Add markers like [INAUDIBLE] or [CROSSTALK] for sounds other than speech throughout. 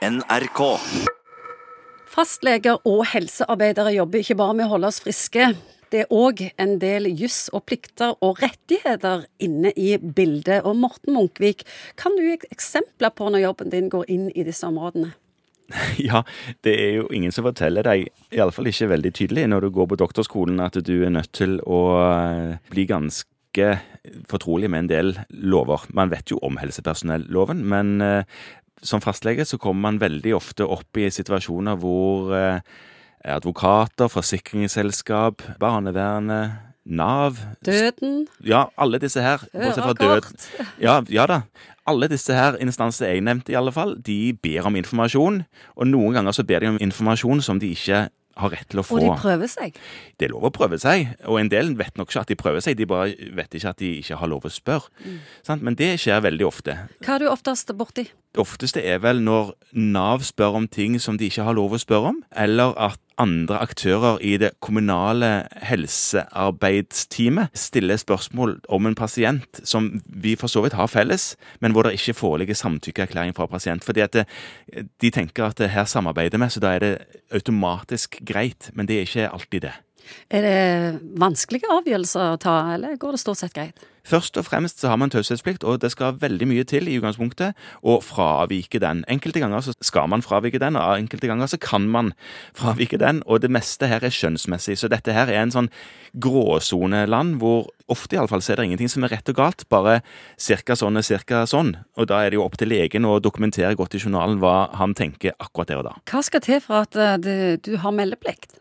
NRK. Fastleger og helsearbeidere jobber ikke bare med å holde oss friske. Det er òg en del juss og plikter og rettigheter inne i bildet. Og Morten Munkvik, kan du gi eksempler på når jobben din går inn i disse områdene? [LAUGHS] Ja, det er jo ingen som forteller deg, iallfall ikke veldig tydelig når du går på doktorskolen, at du er nødt til å eh, bli ganske fortrolig med en del lover. Man vet jo om helsepersonelloven, men eh, som fastlege så kommer man veldig ofte opp i situasjoner hvor eh, advokater, forsikringsselskap, barnevernet, Nav Døden? Ja, alle disse her. Bortsett fra død. Ja, ja da. Alle disse her instansene jeg nevnte, i alle fall, de ber om informasjon. Og noen ganger så ber de om informasjon som de ikke har rett til å få. Og de prøver seg. Det er lov å prøve seg, og en del vet nok ikke at de prøver seg, de bare vet ikke at de ikke har lov å spørre. Mm. Men det skjer veldig ofte. Hva er du oftest borti? Ofteste er vel når Nav spør om ting som de ikke har lov å spørre om, eller at andre aktører i det kommunale helsearbeidsteamet stiller spørsmål om en pasient som vi for så vidt har felles, men hvor det ikke foreligger samtykkeerklæring fra pasient. Fordi at det, de tenker at det her samarbeider vi, så da er det automatisk greit. Men det er ikke alltid det. Er det vanskelige avgjørelser å ta, eller går det stort sett greit? Først og fremst så har man taushetsplikt, og det skal veldig mye til i utgangspunktet å fravike den. Enkelte ganger så skal man fravike den, og enkelte ganger så kan man fravike den. Og det meste her er skjønnsmessig, så dette her er en sånn gråsoneland hvor ofte iallfall så er det ingenting som er rett og galt, bare cirka sånn og cirka sånn. Og da er det jo opp til legen å dokumentere godt i journalen hva han tenker akkurat der og da. Hva skal til for at du, du har meldeplikt?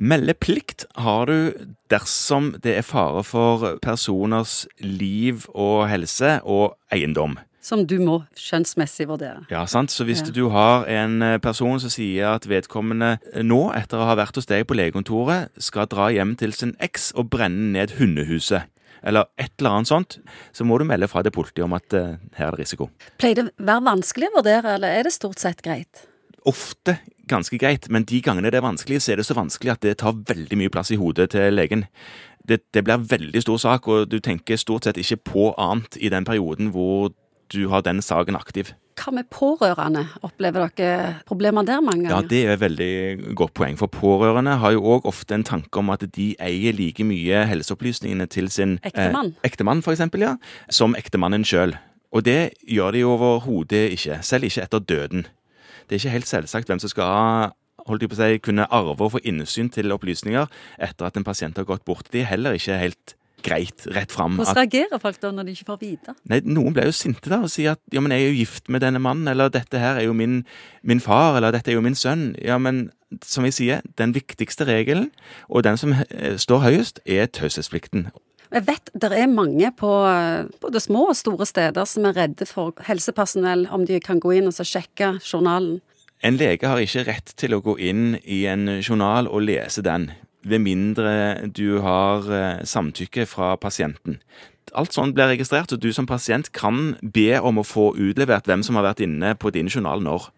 Meldeplikt har du dersom det er fare for personers liv og helse og eiendom. Som du må skjønnsmessig vurdere. Ja, sant? Så hvis Ja. du har en eh, person som sier at vedkommende nå, etter å ha vært hos deg på legekontoret, skal dra hjem til sin eks og brenne ned hundehuset, eller et eller annet sånt, så må du melde fra til politiet om at uh, her er det risiko. Pleier det å være vanskelig å vurdere, eller er det stort sett greit? Ofte ganske greit, men de gangene det er vanskelig, så er det så vanskelig at det tar veldig mye plass i hodet til legen. Det, det blir veldig stor sak, og du tenker stort sett ikke på annet i den perioden hvor du har den saken aktiv. Hva med pårørende? Opplever dere problemer der mange ganger? Ja, det er et veldig godt poeng, for pårørende har jo òg ofte en tanke om at de eier like mye helseopplysningene til sin Ektemann. Eh, ektemann, for eksempel, ja, som ektemannen sjøl. Og det gjør de overhodet ikke, selv ikke etter døden. Det er ikke helt selvsagt hvem som skal holdt jeg på å si, kunne arve og få innsyn til opplysninger etter at en pasient har gått bort. Det er heller ikke helt greit rett fram. Hvordan reagerer folk da når de ikke får vite? Nei, Noen blir jo sinte da og sier at ja, men jeg er jo gift med denne mannen, eller dette her er jo min, min far, eller dette er jo min sønn. Ja, men som jeg sier, den viktigste regelen, og den som eh, står høyest, er taushetsplikten. Jeg vet det er mange på både små og store steder som er redde for helsepersonell, om de kan gå inn og sjekke journalen. En lege har ikke rett til å gå inn i en journal og lese den, ved mindre du har eh, samtykke fra pasienten. Alt sånt blir registrert, og du som pasient kan be om å få utlevert hvem som har vært inne på din journal når.